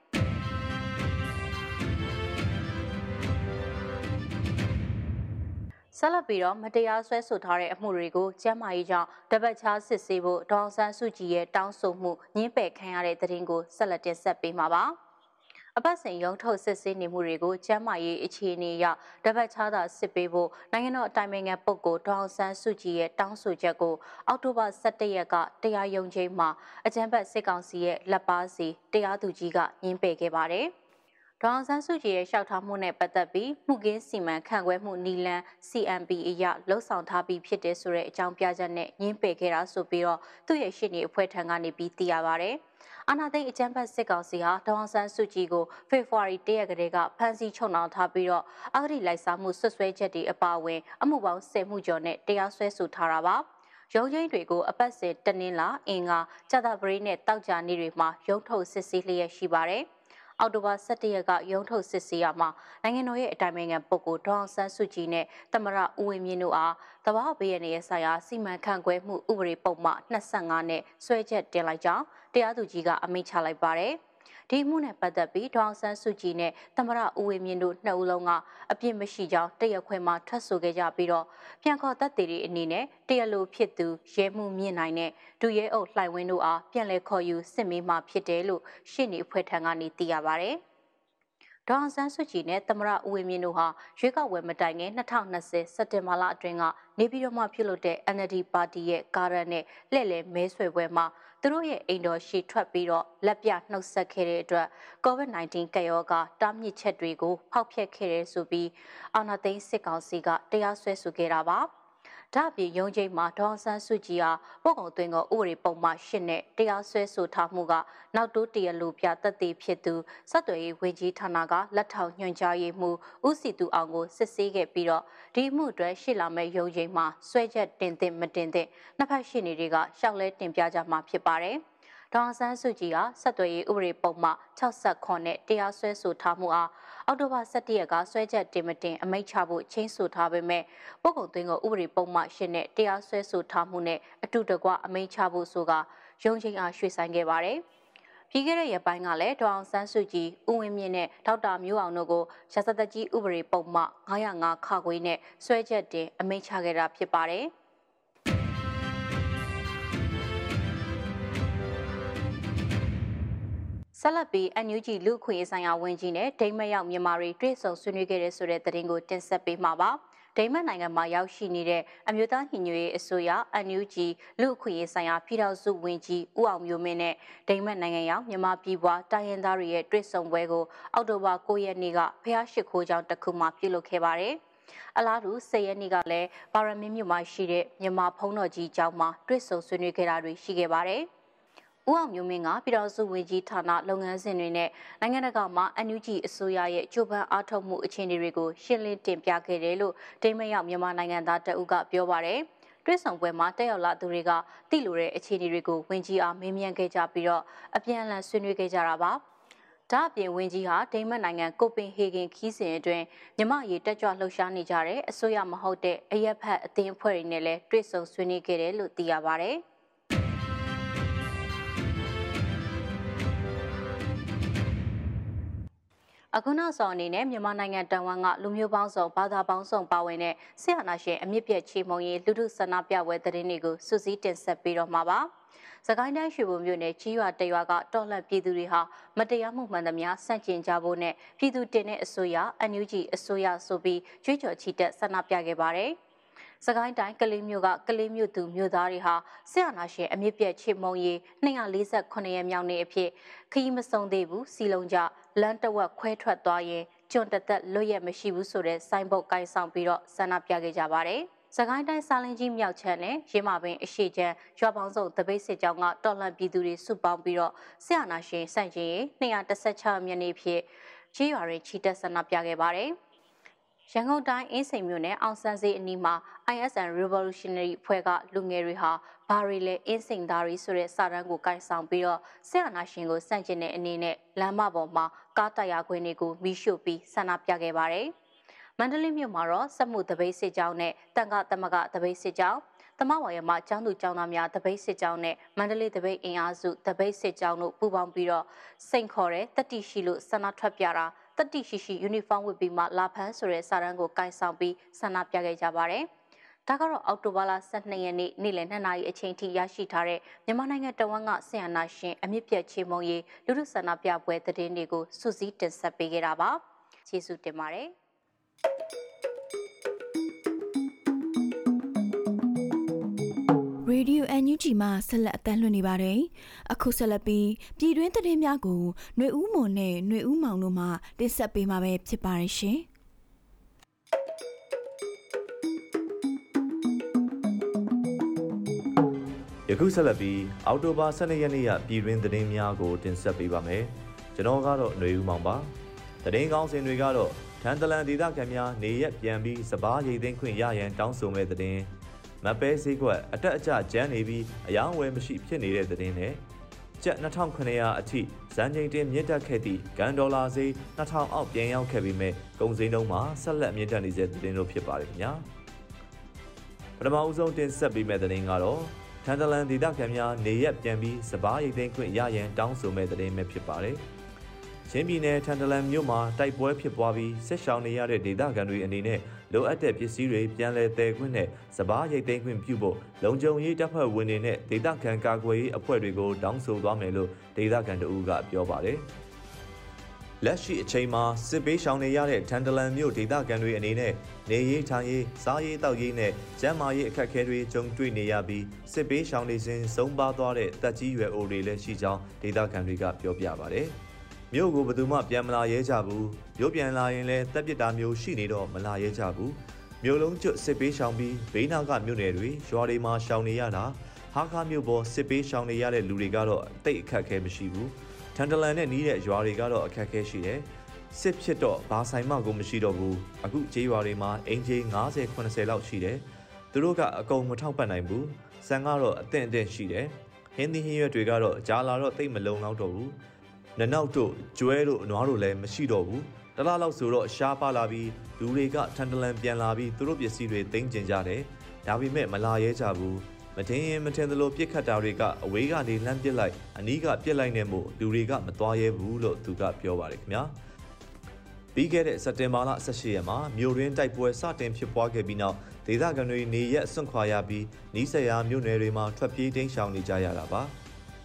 ဆက်လက်ပြီးတော့မတရားဆွဲဆိုထားတဲ့အမှုတွေကိုကျမ်းမာရေးကြောင့်တပတ်ချားစစ်ဆေးဖို့ဒေါအောင်ဆန်းစုကြည်ရဲ့တောင်းဆိုမှုညှင်းပယ်ခံရတဲ့တဲ့ရင်ကိုဆက်လက်တင်ဆက်ပေးမှာပါ။အပတ်စဉ်ရုံထုတ်စစ်ဆေးနေမှုတွေကိုကျမ်းမာရေးအခြေအနေအရတပတ်ချားသာစစ်ပေးဖို့နိုင်ငံတော်အတိုင်ပင်ခံပုဂ္ဂိုလ်ဒေါအောင်ဆန်းစုကြည်ရဲ့တောင်းဆိုချက်ကိုအောက်တိုဘာ17ရက်ကတရားရုံးချိန်မှာအကြံဖက်စစ်ကောင်စီရဲ့လက်ပါစီတရားသူကြီးကညှင်းပယ်ခဲ့ပါတယ်။ ဒေါအောင်ဆန်းစုကြည်ရဲ့လျှောက်ထားမှုနဲ့ပတ်သက်ပြီးမှုကင်းစီမံခန့်ခွဲမှုနီလန် CMB အရလှုပ်ဆောင်ထားပြီးဖြစ်တဲ့ဆိုတဲ့အကြောင်းပြချက်နဲ့ညှင်းပယ်ခဲ့တာဆိုပြီးတော့သူ့ရဲ့ရှင်းနေအဖွဲ့ထံကနေပြီးသိရပါဗျ။အာနာသိန်းအကြမ်းဖက်စစ်ကောင်စီဟာဒေါအောင်ဆန်းစုကြည်ကိုဖေဖော်ဝါရီ၁ရက်ကလေးကဖမ်းဆီးချုပ်နှောင်ထားပြီးတော့အဂတိလိုက်စားမှုဆွဆွဲချက်တွေအပါအဝင်အမှုပေါင်း၁၀မှုကျော်နဲ့တရားစွဲဆိုထားတာပါ။ရုံးချင်းတွေကိုအပတ်စဉ်တနင်္လာအင်္ဂါကြာသပတေးနဲ့တောက်ကြနေ့တွေမှာရုံးထုတ်စစ်ဆေးလျက်ရှိပါတယ်။ အောက်တိုဘာ17ရက်ကရုံးထုတ်စစ်ဆေးရမှာနိုင်ငံတော်ရဲ့အတိုင်ပင်ခံပုဂ္ဂိုလ်ဒေါအောင်ဆန်းစုကြည်နဲ့သမရဦးဝင်းမြင့်တို့အားတဘာဘေးရနေဆိုင်ရာစီမံခန့်ခွဲမှုဥပဒေပုံမှ25နဲ့ဆွဲချက်တင်လိုက်ကြောင်းတရားသူကြီးကအမိန့်ချလိုက်ပါတယ်။ ဒီမှုနဲ့ပတ်သက်ပြီးဒေါအောင်ဆန်းစုကြည်နဲ့သမရဦးဝေမြင့်တို့နှစ်ဦးလုံးကအပြစ်မရှိကြောင်းတရက်ခွဲမှာထွက်ဆိုခဲ့ကြပြီးတော့ပြန်ခေါ်သက်သေတွေအနေနဲ့တရလိုဖြစ်သူရဲမှုမြင့်နိုင်တဲ့ဒူရဲအုပ်လှိုင်ဝင်းတို့အားပြန်လည်ခေါ်ယူစစ်မေးမှဖြစ်တယ်လို့ရှင်းနေအဖွဲ့ထံကနေသိရပါဗျ။ဒေါအောင်ဆန်းစုကြည်နဲ့သမရဦးဝင်းမြင့်တို့ဟာရွေးကောက်ပွဲမတိုင်ခင်2020စက်တင်ဘာလအတွင်းကနေပြည်တော်မှာပြုလုပ်တဲ့ NLD ပါတီရဲ့ကာရန်နဲ့လှည့်လည်မဲဆွယ်ပွဲမှာ သူတို့ရဲ့အိမ်တော်ရှိထွက်ပြီးတော့လက်ပြနှုတ်ဆက်ခဲ့တဲ့အတွက် COVID-19 ကပ်ရောဂါတားမြစ်ချက်တွေကိုဖောက်ဖျက်ခဲ့တဲ့ဆိုပြီးအာဏာသိမ်းစစ်ကောင်စီကတရားစွဲဆိုခဲ့တာပါ။ ဒါအပြင်ရုံးချိန်မှာဒေါန်ဆန်းစုကြည်ဟာပို့ကုန်သွင်းကဥပဒေပုံမှန်၈နဲ့တရားစွဲဆိုထားမှုကနောက်တိုးတရလူပြသက်သေဖြစ်သူစက်သွေးဝေကြီးဌာနကလက်ထောက်ညွှန်ကြားရေးမှူးဦးစီသူအောင်ကိုစစ်ဆေးခဲ့ပြီးတော့ဒီမှုအတွက်ရှေ့လာမဲ့ရုံးချိန်မှာဆွဲချက်တင်သင့်မတင်သင့်နှစ်ဖက်ရှင်းနေတွေကရှောက်လဲတင်ပြကြမှာဖြစ်ပါတယ်။ ဒေါန်ဆန်းစုကြည်ကဆက်သွယ်ရေးဥပဒေပုံမှ69နဲ့တရားစွဲဆိုထားမှုအားအောက်တိုဘာ17ရက်ကဆွဲချက်တင်မတင်အမိန့်ချဖို့ချင်းဆိုထားပေမဲ့ပုဂ္ဂိုလ်သွင်းကိုဥပဒေပုံမှ8နဲ့တရားစွဲဆိုထားမှုနဲ့အတူတကွအမိန့်ချဖို့ဆိုကရုံးချင်းအားရွှေ့ဆိုင်ခဲ့ပါတယ်။ပြီးခဲ့တဲ့ရက်ပိုင်းကလည်းဒေါအောင်ဆန်းစုကြည်ဦးဝင်းမြင့်နဲ့ဒေါက်တာမျိုးအောင်တို့ကိုရာဇသက်ကြီးဥပဒေပုံမှ905ခခွေးနဲ့ဆွဲချက်တင်အမိန့်ချခဲ့တာဖြစ်ပါတယ်။ ဆက်လက်ပြီး NUG လူခွေဆိုင်ရာဝန်ကြီးနဲ့ဒိမတ်ရောက်မြန်မာတွေတွေ့ဆုံဆွေးနွေးခဲ့တဲ့ဆိုတဲ့သတင်းကိုတင်ဆက်ပေးမှာပါ။ဒိမတ်နိုင်ငံမှာရောက်ရှိနေတဲ့အမျိုးသားညီညွတ်ရေးအစိုးရ NUG လူခွေဆိုင်ရာပြည်ထောင်စုဝန်ကြီးဦးအောင်မျိုးမင်းနဲ့ဒိမတ်နိုင်ငံရောက်မြန်မာပြည်ပွားတိုင်းရင်းသားတွေရဲ့တွေ့ဆုံပွဲကိုအောက်တိုဘာ9ရက်နေ့ကဖျားရှိခိုးကျောင်းတစ်ခုမှာပြုလုပ်ခဲ့ပါတယ်။အလားတူ၁၀ရက်နေ့ကလည်းပါရမင်းမြို့မှာရှိတဲ့မြန်မာဖုံးတော်ကြီးကျောင်းမှာတွေ့ဆုံဆွေးနွေးခဲ့တာတွေရှိခဲ့ပါတယ်။ ဦးအောင်မျိုးမင်းကပြည်တော်စုဝန်ကြီးဌာနလုပ်ငန်းစဉ်တွေနဲ့နိုင်ငံတကာမှာ NUG အစိုးရရဲ့ကြိုးပမ်းအားထုတ်မှုအခြေအနေတွေကိုရှင်းလင်းတင်ပြခဲ့တယ်လို့ဒိမရောက်မြန်မာနိုင်ငံသားတအုပ်ကပြောပါရယ်တွဲဆောင်ပွဲမှာတက်ရောက်လာသူတွေကတိလိုတဲ့အခြေအနေတွေကိုဝင်ကြီးအားမေးမြန်းခဲ့ကြပြီးတော့အပြန်အလှန်ဆွေးနွေးခဲ့ကြတာပါဒါအပြင်ဝင်းကြီးဟာဒိမတ်နိုင်ငံကိုပင်ဟေဂင်ခီးစဉ်အတွင်းမြမရေတက်ကြွလှုပ်ရှားနေကြတဲ့အစိုးရမဟုတ်တဲ့အရက်ဖက်အသင်းအဖွဲ့တွေနဲ့လည်းတွေ့ဆုံဆွေးနွေးခဲ့တယ်လို့သိရပါဗျ။ အခုနောက်ဆုံးအနေနဲ့မြန်မာနိုင်ငံတန်ဝမ်ကလူမျိုးပေါင်းစုံဘာသာပေါင်းစုံပါဝင်တဲ့ဆရာနာရှင်အမြင့်ပြည့်ချေမုံရေးလူထုဆန္ဒပြပွဲသတင်းတွေကိုစုစည်းတင်ဆက်ပေးတော့မှာပါ။စကိုင်းတိုင်းရွှေဘုံမြို့နယ်ကြီးရွာတရွာကတော်လှန်ပြည်သူတွေဟာမတရားမှုမှန်သမျှစန့်ကျင်ကြဖို့နဲ့ပြည်သူတင်တဲ့အစိုးရအန်ယူဂျီအစိုးရဆိုပြီးကြွေးကြော်ချီတက်ဆန္ဒပြခဲ့ပါတယ်။စကိုင်းတိုင်းကလေးမြို့ကကလေးမြို့သူမြို့သားတွေဟာဆရာနာရှင်အမြင့်ပြည့်ချေမုံရီ248ရက်မြောက်နေ့အဖြစ်ခရီးမဆုံးသေးဘူးစီလုံးကြ လမ်းတဝက်ခွဲထွက်သွားရင်ကျွန်းတသက်လွတ်ရမရှိဘူးဆိုတဲ့စိုင်းဘုတ်ကိုင်ဆောင်ပြီးတော့ဆန္ဒပြခဲ့ကြပါတယ်။စကိုင်းတိုင်းစာလင်းကြီးမြောက်ချမ်းနဲ့ရင်းမာပင်အရှိချမ်းရွာပေါင်းစုံတပိတ်စစ်ကြောင်းကတော်လှန်ပြည်သူတွေစုပေါင်းပြီးတော့ဆရာနာရှင်စန့်ကျင်ရေး216မြနေ့ဖြစ်ချေးရွာတွေချီတက်ဆန္ဒပြခဲ့ပါတယ်။ရန်ကုန်တိုင်းအင်းစိန်မြို့နယ်အောင်ဆန်းစေးအနီးမှာ ISN Revolutionary ဖွဲ့ကလူငယ်တွေဟာ ဘာရီလဲအင်းစိန်သားရီဆိုတဲ့စာတမ်းကိုကင်ဆောင်ပြီးတော့ဆရာနာရှင်ကိုစန့်ကျင်တဲ့အနေနဲ့လမ်းမပေါ်မှာကားတရားခွင်းတွေကိုမိရှို့ပြီးဆန္ဒပြခဲ့ပါတယ်။မန္တလေးမြို့မှာတော့စက်မှုတပိတ်စစ်ကြောင်းနဲ့တန်ခသမဂတပိတ်စစ်ကြောင်းတမဝါရမကျောင်းသူကျောင်းသားများတပိတ်စစ်ကြောင်းနဲ့မန္တလေးတပိတ်အင်အားစုတပိတ်စစ်ကြောင်းတို့ပူးပေါင်းပြီးတော့စိန်ခေါ်တဲ့တတိရှိလို့ဆန္ဒထွက်ပြတာတတိရှိရှိယူနီဖောင်းဝတ်ပြီးမှလာဖန်းဆိုတဲ့စာတန်းကိုကင်ဆောင်ပြီးဆန္ဒပြခဲ့ကြပါတယ်။ ဒါကတော့အောက်တိုဘာလ12ရက်နေ့နေ့လယ်2နာရီအချိန်ထိရရှိထားတဲ့မြန်မာနိုင်ငံတဝန်းကဆီယနာရှင်အမြင့်ပြတ်ချေမုံရေးလူထုဆန္ဒပြပွဲသတင်းတွေကိုစုစည်းတင်ဆက်ပေးခဲ့တာပါ။ကျေးဇူးတင်ပါတယ်။ Radio NUG မှာဆက်လက်အသံလွှင့်နေပါတယ်။အခုဆက်လက်ပြီးပြည်တွင်းသတင်းများကိုຫນွေဦးမွန်နဲ့ຫນွေဦးမောင်တို့မှတင်ဆက်ပေးမှာပဲဖြစ်ပါတယ်ရှင်။ ယခုဆက်လက်ပြီးအောက်တိုဘာ12ရက်နေ့ရပြည်တွင်းသတင်းများကိုတင်ဆက်ပေးပါမယ်။ကျွန်တော်ကတော့ຫນွေဦးမောင်ပါ။သတင်းကောင်းစင်တွေကတော့ထန်တလန်ဒေသခံများနေရက်ပြန်ပြီးစပားရိတ်သိမ်းခွင့်ရရန်တောင်းဆိုမဲ့သတင်းမပဲဈေးကွက်အတက်အကျကျန်းနေပြီးအယောင်းဝယ်မရှိဖြစ်နေတဲ့သတင်းနဲ့ကျပ်2900အထိဇန်ချိန်တင်မြင့်တက်ခဲ့သည့်ဂန်ဒေါ်လာဈေး2000အောက်ပြန်ရောက်ခဲ့ပြီးမြဲကုန်စည်နှုန်းမှာဆက်လက်မြင့်တက်နေစေသတင်းတို့ဖြစ်ပါတယ်ခင်ဗျာပထမဦးဆုံးတင်ဆက်ပေးမယ့်သတင်းကတော့ ထန်တလန်ဒေသခံများနေရက်ပြန်ပြီးစပားရိတ်သိမ်းခွင့်ရရန်တောင်းဆိုမဲ့သတင်းပဲဖြစ်ပါတယ်။ချင်းပြည်နယ်ထန်တလန်မြို့မှာတိုက်ပွဲဖြစ်ပွားပြီးဆက်ရှောင်နေရတဲ့ဒေသခံတွေအနေနဲ့လိုအပ်တဲ့ပစ္စည်းတွေပြန်လည်တည်ခွင့်နဲ့စပားရိတ်သိမ်းခွင့်ပြုဖို့လုံခြုံရေးတပ်ဖွဲ့ဝင်တွေနဲ့ဒေသခံကာကွယ်ရေးအဖွဲ့တွေကိုတောင်းဆိုသွားမယ်လို့ဒေသခံတို့ကပြောပါတယ်။ လက်ရှိအချိန်မှာစစ်ပေးရှောင်နေရတဲ့ထန်တလန်မြို့ဒေသခံတွေအနေနဲ့နေရေးထိုင်ရေးစားရေးတောက်ရေးနဲ့ကျန်းမာရေးအခက်အခဲတွေကြုံတွေ့နေရပြီးစစ်ပေးရှောင်နေစဉ်ဆုံးပါသွားတဲ့တက်ကြီးရွယ်အိုတွေလည်းရှိကြောင်းဒေသခံတွေကပြောပြပါတယ်။မြို့ကိုဘယ်သူမှပြန်မလာရဲကြဘူးမြို့ပြန်လာရင်လည်းတပ်ပစ်တာမျိုးရှိနေတော့မလာရဲကြဘူးမြို့လုံးကျွတ်စစ်ပေးရှောင်ပြီးဘေးနာကမြို့နယ်တွေရွာတွေမှာရှောင်နေရတာဟာခါမြို့ပေါ်စစ်ပေးရှောင်နေရတဲ့လူတွေကတော့တိတ်အခက်အခဲမရှိဘူး ထန်တလန်နဲ့နီးတဲ့ရွာတွေကတော့အခက်အခဲရှိတယ်စစ်ဖြစ်တော့ဘာဆိုင်မှကိုမရှိတော့ဘူးအခုကျေးရွာတွေမှာအင်ဂျီ90 80လောက်ရှိတယ်သူတို့ကအကုန်မထောက်ပံ့နိုင်ဘူးဆန်ကတော့အသင့်အတင့်ရှိတယ်ဟင်းသီးဟင်းရွက်တွေကတော့ကြားလာတော့တိတ်မလုံလောက်တော့ဘူးနနောက်တို့ကျွဲတို့အနွားတို့လည်းမရှိတော့ဘူးတလားလောက်ဆိုတော့ရှားပါလာပြီးလူတွေကထန်တလန်ပြန်လာပြီးသူတို့ပစ္စည်းတွေသိမ်းကျင်ကြတယ်ဒါပေမဲ့မလာရဲကြဘူး မတင်ရင်မတင်သလိုပြစ်ခတ်တာတွေကအဝေးကနေလှမ်းပစ်လိုက်အနီးကပစ်လိုက်နေမို့လူတွေကမသွားရဲဘူးလို့သူကပြောပါတယ်ခင်ဗျာပြီးခဲ့တဲ့စက်တင်ဘာလ18ရက်မှာမြို့ရင်းတိုက်ပွဲစတင်ဖြစ်ပွားခဲ့ပြီးနောက်ဒေသခံတွေနေရက်ဆွန့်ခွာရပြီးနီးစပ်ရာမြို့နယ်တွေမှာထွက်ပြေးတိမ်းရှောင်နေကြရတာပါ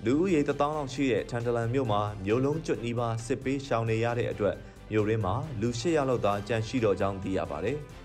လူဦးရေ1000လောက်ရှိတဲ့ထန်တလန်မြို့မှာမြို့လုံးကျွတ်နီးပါးစစ်ပေးရှောင်နေရတဲ့အတွက်မြို့ရင်းမှာလူ800လောက်သာကြန့်ရှိတော့ကြောင်းသိရပါတယ်။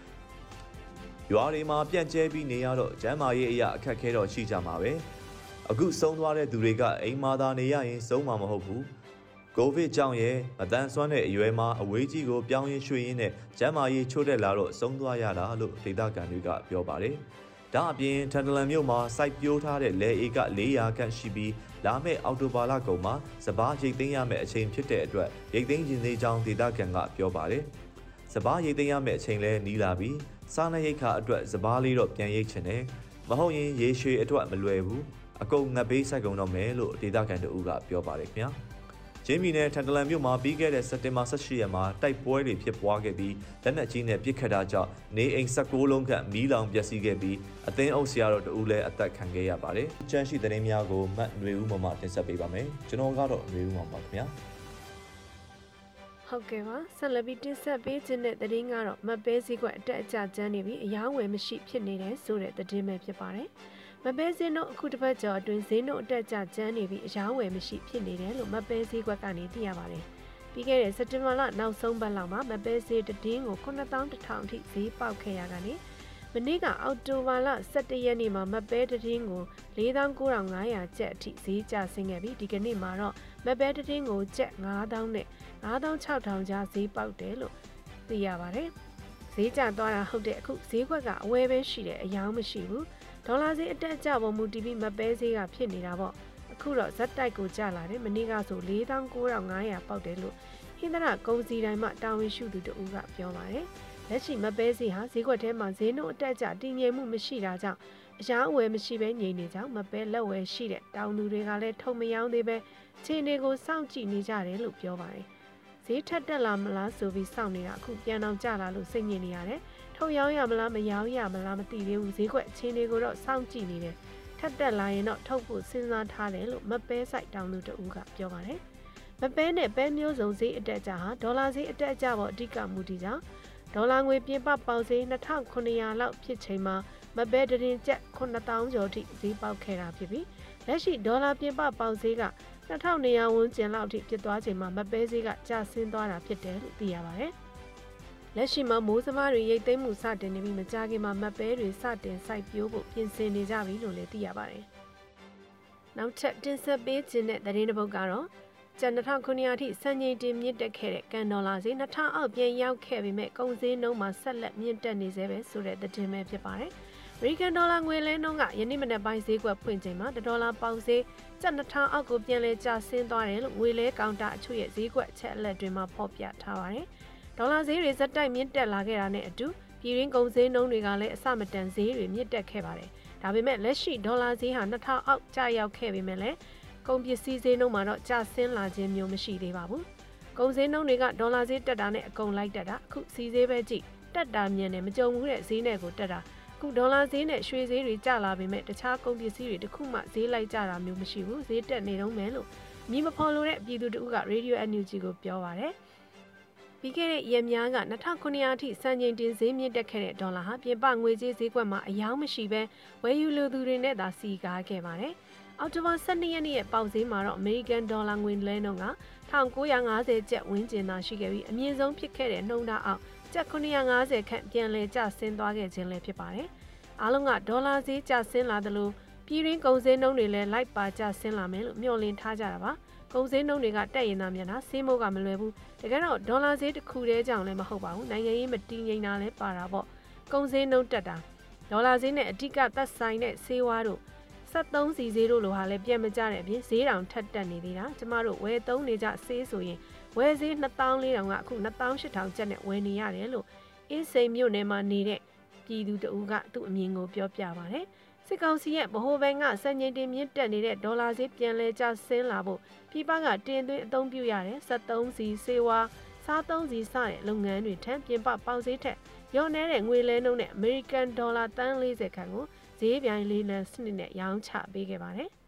ရွာတွေမှာပြန့်ကျဲပြီးနေရတော့ကျမ်းမာရေးအရာအခက်ခဲတော့ရှိကြမှာပဲ။အခုဆုံးသွားတဲ့သူတွေကအိမ်မာသာနေရရင်ဆုံးမှာမဟုတ်ဘူး။ကိုဗစ်ကြောင့်ရဲ့မတန်ဆွမ်းတဲ့အရွယ်မှာအဝေးကြီးကိုပြောင်းရင်ရွှေ့ရင်းနဲ့ကျမ်းမာရေးချို့တက်လာတော့ဆုံးသွားရတာလို့ဒေသခံတွေကပြောပါတယ်။ဒါအပြင်ထန်တလန်မြို့မှာစိုက်ပျိုးထားတဲ့လယ်ဧက400ခန့်ရှိပြီးလာမယ့်အောက်တိုဘာလကုန်မှာစပားရိတ်သိမ်းရမယ့်အချိန်ဖြစ်တဲ့အတွက်ရိတ်သိမ်းခြင်းသေးကြောင်းဒေသခံကပြောပါတယ်။စပားရိတ်သိမ်းရမယ့်အချိန်လဲနီးလာပြီး စားနပ်ရိက္ခာအတွက်စပားလေးတော့ပြန်ရိတ်ချင်တယ်။မ မဟုတ်ရင်ရေရှည်အတွက်မလွယ်ဘူးအကုန်ငတ်ဘေးစိုက်ကုန်တော့မယ်လို့ဒေသခံတို့ကပြောပါတယ်ခင်ဗျာချင်းမီနယ်ထန်တလန်မြို့မှာပြီးခဲ့တဲ့စက်တင်ဘာ18ရက်မှာတိုက်ပွဲတွေဖြစ်ပွားခဲ့ပြီးလက်နက်ကြီးနဲ့ပစ်ခတ်တာကြောင့်နေအိမ်16လုံးခန့်မီးလောင်ပျက်စီးခဲ့ပြီးအသင်းအုပ်ဆရာတော်တဦးလည်းအသက်ခံခဲ့ရပါတယ်။ကျန်းရှိသတင်းများကိုမတ်ຫນွေဦးမမတင်ဆက်ပေးပါမယ်။ကျွန်တော်ကတော့ຫນွေဦးမမပါခင်ဗျာ။ ဟုတ်ကဲ့ပါဆက်လက်ပြီးတင်ဆက်ပေးခြင်းတဲ့သတင်းကတော့မပဲစည်းကွက်အတက်အကျကျန်းနေပြီးအယောင်းဝယ်မရှိဖြစ်နေတဲ့ဆိုတဲ့သတင်းပဲဖြစ်ပါတယ်မပဲစင်းတို့အခုတစ်ပတ်ကျော်အတွင်းဈေးနှုန်းအတက်အကျကျန်းနေပြီးအယောင်းဝယ်မရှိဖြစ်နေတယ်လို့မပဲစည်းကွက်ကနေသိရပါတယ်ပြီးခဲ့တဲ့စက်တင်ဘာလနောက်ဆုံးပတ်လောက်မှာမပဲစည်းတည်င်းကို9000တထောင်ထိဈေးပေါက်ခဲ့ရကနေမနေ့ကအောက်တိုဘာလ17ရက်နေ့မှာမပဲတည်င်းကို49,500ကျပ်အထိဈေးကျဆင်းခဲ့ပြီးဒီကနေ့မှာတော့မပဲတည်င်းကိုကျပ်9,000နဲ့ 9600ကျားဈေးပေါက်တယ်လို့သိရပါတယ်။ဈေးကျသွားတာဟုတ်တဲ့အခုဈေးခွက်ကအဝယ်ပဲရှိတယ်အယောင်းမရှိဘူး။ဒေါ်လာဈေးအတက်အကျပေါ်မူတည်ပြီးမပဲဈေးကဖြစ်နေတာပေါ့။အခုတော့ဇက်တိုက်ကိုကျလာတယ်မနေ့ကဆို49,500ပေါက်တယ်လို့ဟင်္ဒရာကုံစီတိုင်းမှာတာဝန်ရှိသူတို့ကပြောပါတယ်။လက်ရှိမပဲဈေးဟာဈေးကွက်ထဲမှာဈေးနှုန်းအတက်အကျတည်ငြိမ်မှုမရှိတာကြောင့်အရာအဝယ်မရှိဘဲငြိမ်နေကြောင်းမပဲလက်ဝယ်ရှိတဲ့တောင်သူတွေကလည်းထုံမယောင်းသေးပဲခြေနေကိုစောင့်ကြည့်နေကြတယ်လို့ပြောပါတယ်။ ဈေးထက်တက်လာမလားဆိုပြီးစောင့်နေတာအခုပြန်အောင်ကျလာလို့စိတ်ညစ်နေရတယ်။ထုတ်ရောင်းရမလားမရောင်းရမလားမသိသေးဘူးဈေးကွက်အခြေအနေကိုတော့စောင့်ကြည့်နေတယ်။ထက်တက်လာရင်တော့ထုတ်ဖို့စဉ်းစားထားတယ်လို့မပဲဆိုင်တောင်သူတူကပြောပါတယ်။မပဲနဲ့ပဲမျိုးစုံဈေးအတက်အကျဟာဒေါ်လာဈေးအတက်အကျပေါ်အဓိကမူတည်ကြောင်းဒေါ်လာငွေပြင်ပပေါက်ဈေး2900လောက်ဖြစ်ချိန်မှာမပဲတရင်ကျပ်9000ကျော်ထိဈေးပေါက်ခဲ့တာဖြစ်ပြီးလက်ရှိဒေါ်လာပြင်ပပေါက်ဈေးက 2200ဝန်းကျင်လောက်ထိဖြစ်သွားချိန်မှာမပဲဈေးကကျဆင်းသွားတာဖြစ်တယ်လို့သိရပါတယ်။လက်ရှိမှာမိုးစမားတွေရိတ်သိမ်းမှုစတင်နေပြီးမကြာခင်မှာမပဲတွေစတင်စိုက်ပျိုးဖို့ပြင်ဆင်နေကြပြီလို့လည်းသိရပါတယ်။နောက်ထပ်တင်ဆက်ပေးခြင်းတဲ့သတင်းတစ်ပုဒ်ကတော့ကျန်2009အထိစံချိန်တင်မြင့်တက်ခဲ့တဲ့ကန်ဒေါ်လာဈေး2000အောက်ပြန်ရောက်ခဲ့ပေမဲ့ကုန်စည်နှုန်းမှာဆက်လက်မြင့်တက်နေသေးပဲဆိုတဲ့သတင်းပဲဖြစ်ပါတယ်။အမေရိကန်ဒေါ်လာငွေလဲနှုန်းကယနေ့မနက်ပိုင်းဈေးကွက်ဖွင့်ချိန်မှာဒေါ်လာပေါင်ဈေး ကျပ်2000အောက်ကိုပြန်လည်ကျဆင်းသွားတယ်လို့ငွေလဲကောင်တာအချို့ရဲ့ဈေးကွက်ချက်အလက်တွေမှာဖော်ပြထားပါတယ်။ဒေါ်လာဈေးတွေဇက်တိုက်မြင့်တက်လာခဲ့တာနဲ့အတူပြည်ရင်းကုန်ဈေးနှုန်းတွေကလည်းအဆမတန်ဈေးတွေမြင့်တက်ခဲ့ပါတယ်။ဒါပေမဲ့လက်ရှိဒေါ်လာဈေးဟာ2000အောက်ကျရောက်ခဲ့ပေမဲ့လည်းကုန်ပစ္စည်းဈေးနှုန်းမှာတော့ကျဆင်းလာခြင်းမျိုးမရှိသေးပါဘူး။ကုန်ဈေးနှုန်းတွေကဒေါ်လာဈေးတက်တာနဲ့အကုန်လိုက်တက်တာအခုစီးဈေးပဲကြည့်တက်တာမြင်တယ်မကြုံဘူးတဲ့ဈေးနဲ့ကိုတက်တာ ခုဒေါ်လာဈေးနဲ့ရွှေဈေးတွေကျလာပေမဲ့တခြားကုန်ပစ္စည်းတွေတခုမှဈေးလိုက်ကျတာမျိုးမရှိဘူးဈေးတက်နေတော့မယ်လို့မြင်မဖော်လို့တဲ့ပြည်သူတို့က Radio NUG ကိုပြောပါရယ်ပြီးခဲ့တဲ့ရက်များက2900အထိစံချိန်တင်ဈေးမြင့်တက်ခဲ့တဲ့ဒေါ်လာဟာပြင်ပငွေကြေးဈေးကွက်မှာအယောင်းမရှိဘဲဝယ်ယူလိုသူတွေနဲ့သာစီကားခဲ့ပါတယ်။အော်တိုဘာ12ရက်နေ့ရဲ့ပေါက်ဈေးမှာတော့ American Dollar ငွေလဲနှုန်းက1950ကျပ်ဝန်းကျင်သာရှိခဲ့ပြီးအမြင့်ဆုံးဖြစ်ခဲ့တဲ့နှုန်းထားအောက် ကျပ်950ခန့်ပြန်လည်ကျဆင်းသွားခဲ့ခြင်းလည်းဖြစ်ပါတယ်။အားလုံးကဒေါ်လာဈေးကျဆင်းလာသလိုပြည်ရင်းကုန်စည်နှုန်းတွေလည်းလိုက်ပါကျဆင်းလာမယ်လို့မျှော်လင့်ထားကြတာပါ။ကုန်စည်နှုန်းတွေကတက်ရင်သာမြန်တာဆေးမိုးကမလွယ်ဘူး။တကယ်တော့ဒေါ်လာဈေးတစ်ခုတည်းကြောင့်လည်းမဟုတ်ပါဘူး။နိုင်ငံရေးမတည်ငြိမ်တာလည်းပါတာပေါ့။ကုန်စည်နှုန်းတက်တာဒေါ်လာဈေးနဲ့အဓိကသက်ဆိုင်တဲ့ဆေးဝါးတို့73စီဈေးတို့လိုဟာလည်းပြန်မကြတဲ့အပြင်ဈေးတောင်ထက်တက်နေသေးတာကျမတို့ဝယ်သုံးနေကြဆေးဆိုရင် ဝယ်ဈေး2400ကအခု28000ကျပ်နဲ့ဝယ်နေရတယ်လို့အင်းစိန်မြို့နယ်မှာနေတဲ့ပြည်သူတအူးကသူ့အမြင်ကိုပြောပြပါဗျ။စစ်ကောင်စီရဲ့ဗဟိုဘဏ်ကစံချိန်တင်မြင့်တက်နေတဲ့ဒေါ်လာဈေးပြန်လဲကျဆင်းလာဖို့ပြည်ပကတင်သွင်းအသုံးပြုရတဲ့73စီစေဝါစားသုံးစီစတဲ့လုပ်ငန်းတွေထံပြင်ပပေါင်ဈေးထက်ရော့နေတဲ့ငွေလဲနှုန်းနဲ့ American ဒေါ်လာတန်း40ခန့်ကိုဈေးပြိုင်လေးလံစနစ်နဲ့ရောင်းချပေးခဲ့ပါတယ်။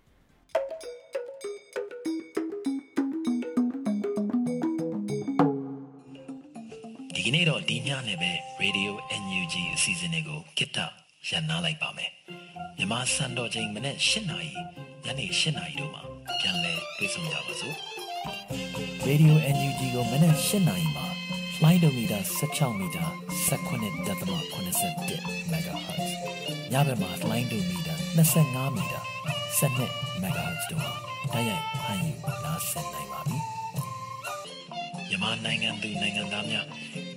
ဒီကနေ့တော့ဒီညနဲ့ပဲ Radio NUG အစီအစဉ်လေးကိုကိတ္တရန်နာလိုက်ပါမယ်မြမစံတော်ချိန်မနေ့၈နာရီညနေ၈နာရီတို့မှာပြန်လည်တွေ့ဆုံကြပါစို့ Radio NUG ကိုမနက်၈နာရီမှာ flight meter 16 meter 19.87 MHz ညဘက်မှာ flight meter 25 meter 12 MHz တို့မှာတိုက်ရိုက်ဖမ်းယူနားဆင်နိုင်ပါပြီမြန်မာနိုင်ငံသူနိုင်ငံသားများ